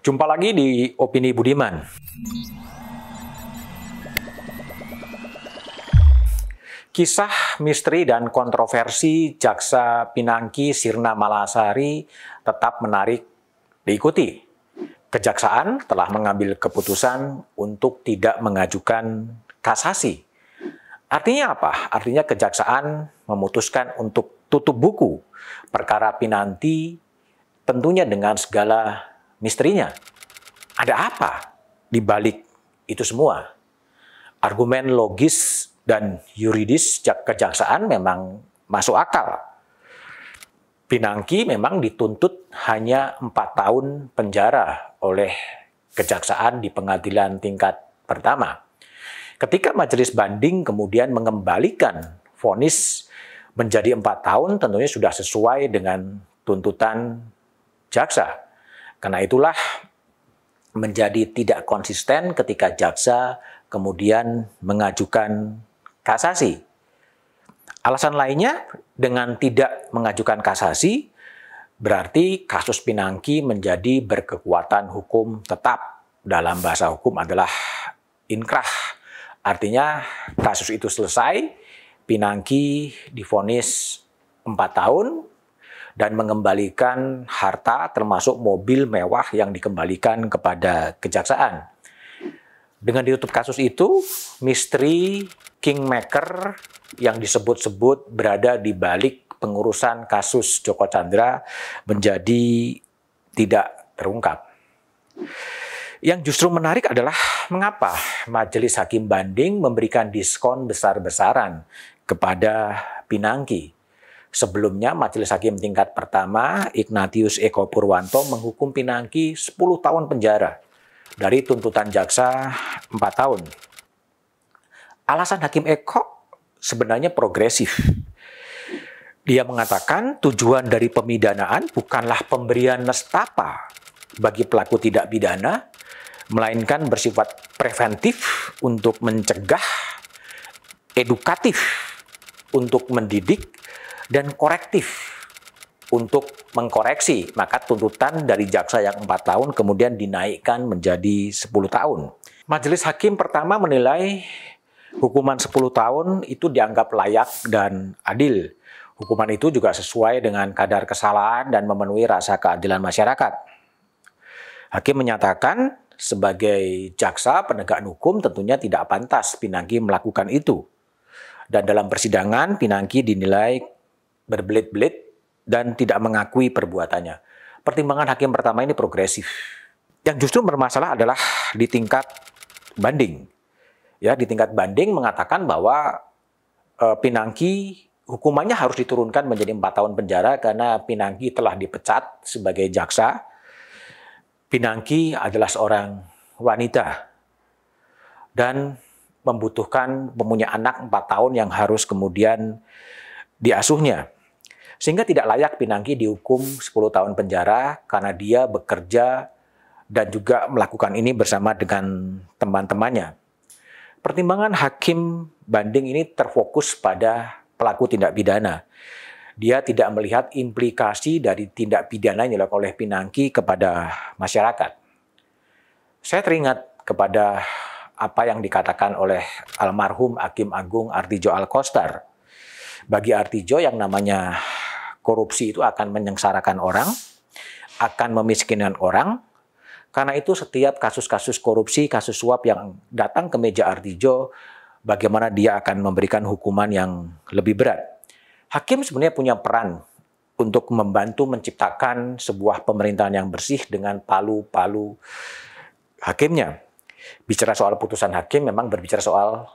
Jumpa lagi di Opini Budiman. Kisah misteri dan kontroversi Jaksa Pinangki Sirna Malasari tetap menarik diikuti. Kejaksaan telah mengambil keputusan untuk tidak mengajukan kasasi. Artinya apa? Artinya kejaksaan memutuskan untuk tutup buku perkara Pinanti tentunya dengan segala misterinya. Ada apa di balik itu semua? Argumen logis dan yuridis kejaksaan memang masuk akal. Pinangki memang dituntut hanya empat tahun penjara oleh kejaksaan di pengadilan tingkat pertama. Ketika majelis banding kemudian mengembalikan vonis menjadi empat tahun, tentunya sudah sesuai dengan tuntutan jaksa. Karena itulah menjadi tidak konsisten ketika jaksa kemudian mengajukan kasasi. Alasan lainnya dengan tidak mengajukan kasasi berarti kasus Pinangki menjadi berkekuatan hukum tetap. Dalam bahasa hukum adalah inkrah. Artinya kasus itu selesai, Pinangki difonis 4 tahun dan mengembalikan harta termasuk mobil mewah yang dikembalikan kepada kejaksaan. Dengan ditutup kasus itu, misteri kingmaker yang disebut-sebut berada di balik pengurusan kasus Joko Chandra menjadi tidak terungkap. Yang justru menarik adalah mengapa Majelis Hakim Banding memberikan diskon besar-besaran kepada Pinangki. Sebelumnya Majelis Hakim tingkat pertama Ignatius Eko Purwanto menghukum Pinangki 10 tahun penjara dari tuntutan jaksa 4 tahun alasan Hakim Eko sebenarnya progresif. Dia mengatakan tujuan dari pemidanaan bukanlah pemberian nestapa bagi pelaku tidak pidana, melainkan bersifat preventif untuk mencegah, edukatif untuk mendidik, dan korektif untuk mengkoreksi. Maka tuntutan dari jaksa yang empat tahun kemudian dinaikkan menjadi 10 tahun. Majelis Hakim pertama menilai hukuman 10 tahun itu dianggap layak dan adil. Hukuman itu juga sesuai dengan kadar kesalahan dan memenuhi rasa keadilan masyarakat. Hakim menyatakan sebagai jaksa penegak hukum tentunya tidak pantas Pinangki melakukan itu. Dan dalam persidangan Pinangki dinilai berbelit-belit dan tidak mengakui perbuatannya. Pertimbangan hakim pertama ini progresif. Yang justru bermasalah adalah di tingkat banding ya di tingkat banding mengatakan bahwa e, Pinangki hukumannya harus diturunkan menjadi empat tahun penjara karena Pinangki telah dipecat sebagai jaksa. Pinangki adalah seorang wanita dan membutuhkan mempunyai anak empat tahun yang harus kemudian diasuhnya. Sehingga tidak layak Pinangki dihukum 10 tahun penjara karena dia bekerja dan juga melakukan ini bersama dengan teman-temannya. Pertimbangan hakim banding ini terfokus pada pelaku tindak pidana. Dia tidak melihat implikasi dari tindak pidana yang dilakukan oleh Pinangki kepada masyarakat. Saya teringat kepada apa yang dikatakan oleh almarhum Hakim Agung Artijo Alkostar. Bagi Artijo yang namanya korupsi itu akan menyengsarakan orang, akan memiskinkan orang, karena itu setiap kasus-kasus korupsi, kasus suap yang datang ke meja Artijo, bagaimana dia akan memberikan hukuman yang lebih berat. Hakim sebenarnya punya peran untuk membantu menciptakan sebuah pemerintahan yang bersih dengan palu-palu hakimnya. Bicara soal putusan hakim memang berbicara soal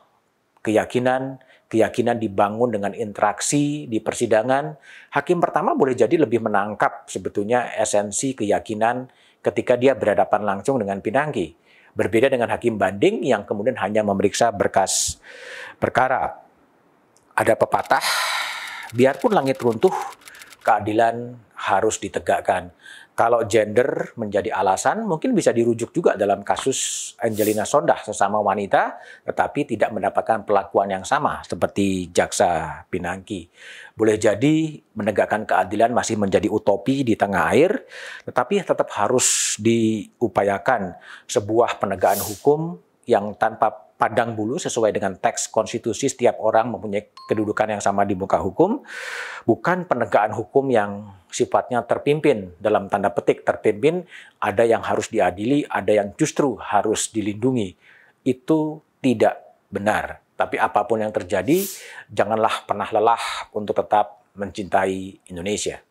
keyakinan, keyakinan dibangun dengan interaksi di persidangan. Hakim pertama boleh jadi lebih menangkap sebetulnya esensi keyakinan ketika dia berhadapan langsung dengan Pinangki. Berbeda dengan hakim banding yang kemudian hanya memeriksa berkas perkara. Ada pepatah, biarpun langit runtuh, keadilan harus ditegakkan. Kalau gender menjadi alasan, mungkin bisa dirujuk juga dalam kasus Angelina Sondah, sesama wanita, tetapi tidak mendapatkan perlakuan yang sama seperti jaksa Pinangki. Boleh jadi menegakkan keadilan masih menjadi utopi di tengah air, tetapi tetap harus diupayakan sebuah penegakan hukum yang tanpa padang bulu sesuai dengan teks konstitusi setiap orang mempunyai kedudukan yang sama di muka hukum, bukan penegakan hukum yang sifatnya terpimpin dalam tanda petik terpimpin, ada yang harus diadili, ada yang justru harus dilindungi. Itu tidak benar. Tapi apa pun yang terjadi, janganlah pernah lelah untuk tetap mencintai Indonesia.